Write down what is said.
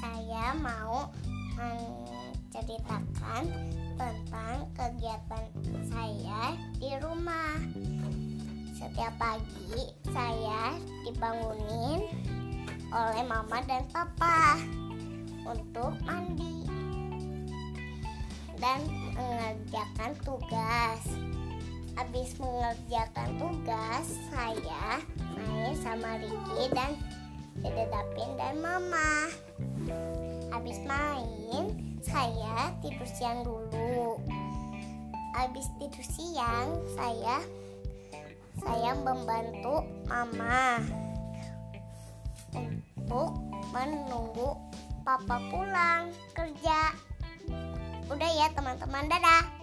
saya mau menceritakan tentang kegiatan saya di rumah. Setiap pagi saya dibangunin oleh mama dan papa untuk mandi dan mengerjakan tugas. Habis mengerjakan tugas, saya main sama Ricky dan Dede Dapin dan Mama. Habis main, saya tidur siang dulu. Habis tidur siang, saya saya membantu Mama untuk menunggu Papa pulang kerja. Udah ya teman-teman, dadah.